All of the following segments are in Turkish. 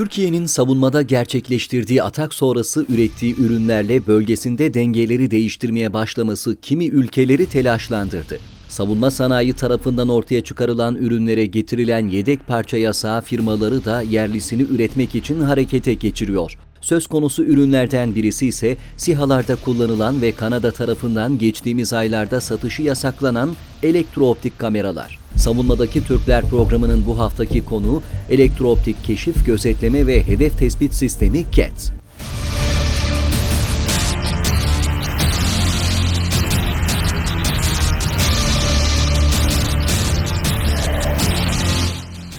Türkiye'nin savunmada gerçekleştirdiği atak sonrası ürettiği ürünlerle bölgesinde dengeleri değiştirmeye başlaması kimi ülkeleri telaşlandırdı. Savunma sanayi tarafından ortaya çıkarılan ürünlere getirilen yedek parça yasağı firmaları da yerlisini üretmek için harekete geçiriyor. Söz konusu ürünlerden birisi ise SİHA'larda kullanılan ve Kanada tarafından geçtiğimiz aylarda satışı yasaklanan elektrooptik kameralar. Savunmadaki Türkler programının bu haftaki konuğu elektrooptik keşif, gözetleme ve hedef tespit sistemi CATS.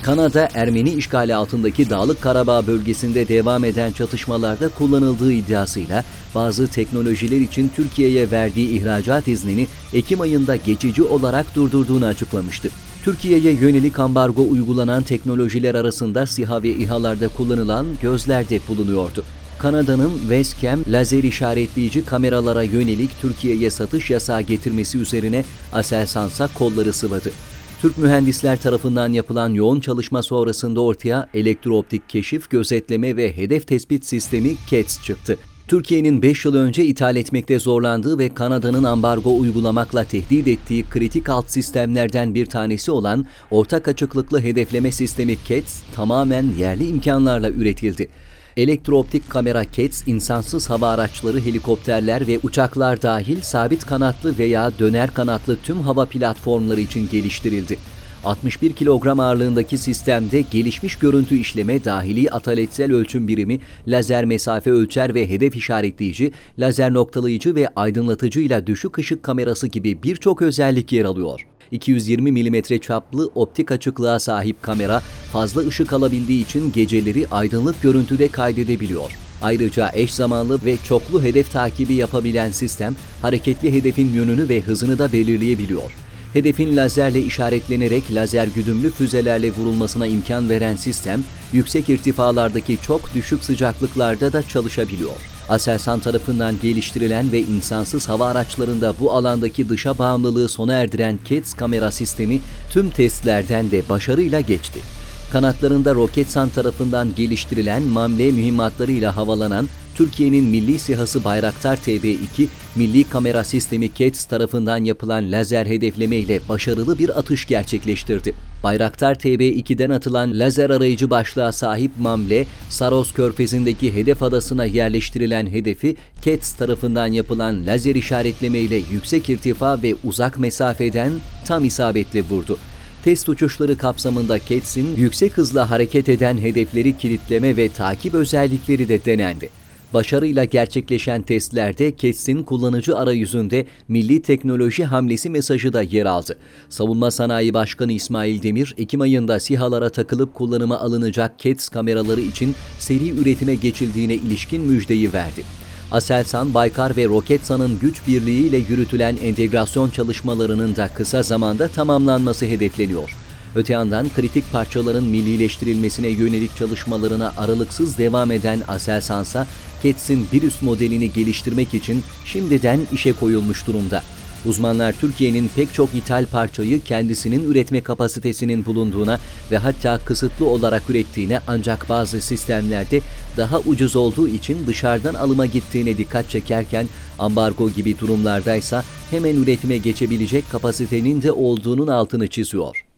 Kanada, Ermeni işgali altındaki Dağlık Karabağ bölgesinde devam eden çatışmalarda kullanıldığı iddiasıyla bazı teknolojiler için Türkiye'ye verdiği ihracat iznini Ekim ayında geçici olarak durdurduğunu açıklamıştı. Türkiye'ye yönelik ambargo uygulanan teknolojiler arasında SİHA ve İHA'larda kullanılan gözler de bulunuyordu. Kanada'nın Westcam lazer işaretleyici kameralara yönelik Türkiye'ye satış yasağı getirmesi üzerine Aselsansa kolları sıvadı. Türk mühendisler tarafından yapılan yoğun çalışma sonrasında ortaya elektrooptik keşif, gözetleme ve hedef tespit sistemi CATS çıktı. Türkiye'nin 5 yıl önce ithal etmekte zorlandığı ve Kanada'nın ambargo uygulamakla tehdit ettiği kritik alt sistemlerden bir tanesi olan ortak açıklıklı hedefleme sistemi CATS tamamen yerli imkanlarla üretildi. Elektrooptik kamera CATS, insansız hava araçları, helikopterler ve uçaklar dahil sabit kanatlı veya döner kanatlı tüm hava platformları için geliştirildi. 61 kilogram ağırlığındaki sistemde gelişmiş görüntü işleme, dahili ataletsel ölçüm birimi, lazer mesafe ölçer ve hedef işaretleyici, lazer noktalayıcı ve aydınlatıcıyla düşük ışık kamerası gibi birçok özellik yer alıyor. 220 mm çaplı optik açıklığa sahip kamera fazla ışık alabildiği için geceleri aydınlık görüntüde kaydedebiliyor. Ayrıca eş zamanlı ve çoklu hedef takibi yapabilen sistem hareketli hedefin yönünü ve hızını da belirleyebiliyor. Hedefin lazerle işaretlenerek lazer güdümlü füzelerle vurulmasına imkan veren sistem, yüksek irtifalardaki çok düşük sıcaklıklarda da çalışabiliyor. Aselsan tarafından geliştirilen ve insansız hava araçlarında bu alandaki dışa bağımlılığı sona erdiren CATS kamera sistemi tüm testlerden de başarıyla geçti. Kanatlarında Roketsan tarafından geliştirilen MAMLE mühimmatlarıyla havalanan Türkiye'nin milli sihası Bayraktar TB2, milli kamera sistemi CATS tarafından yapılan lazer hedefleme ile başarılı bir atış gerçekleştirdi. Bayraktar TB2'den atılan lazer arayıcı başlığa sahip Mamle, Saros körfezindeki hedef adasına yerleştirilen hedefi CATS tarafından yapılan lazer işaretleme ile yüksek irtifa ve uzak mesafeden tam isabetle vurdu. Test uçuşları kapsamında CATS'in yüksek hızla hareket eden hedefleri kilitleme ve takip özellikleri de denendi. Başarıyla gerçekleşen testlerde KETS'in kullanıcı arayüzünde milli teknoloji hamlesi mesajı da yer aldı. Savunma Sanayi Başkanı İsmail Demir, Ekim ayında SİHA'lara takılıp kullanıma alınacak KETS kameraları için seri üretime geçildiğine ilişkin müjdeyi verdi. Aselsan, Baykar ve Roketsan'ın güç birliğiyle yürütülen entegrasyon çalışmalarının da kısa zamanda tamamlanması hedefleniyor. Öte yandan kritik parçaların millileştirilmesine yönelik çalışmalarına aralıksız devam eden Aselsansa, Kets'in bir üst modelini geliştirmek için şimdiden işe koyulmuş durumda. Uzmanlar Türkiye'nin pek çok ithal parçayı kendisinin üretme kapasitesinin bulunduğuna ve hatta kısıtlı olarak ürettiğine ancak bazı sistemlerde daha ucuz olduğu için dışarıdan alıma gittiğine dikkat çekerken ambargo gibi durumlardaysa hemen üretime geçebilecek kapasitenin de olduğunun altını çiziyor.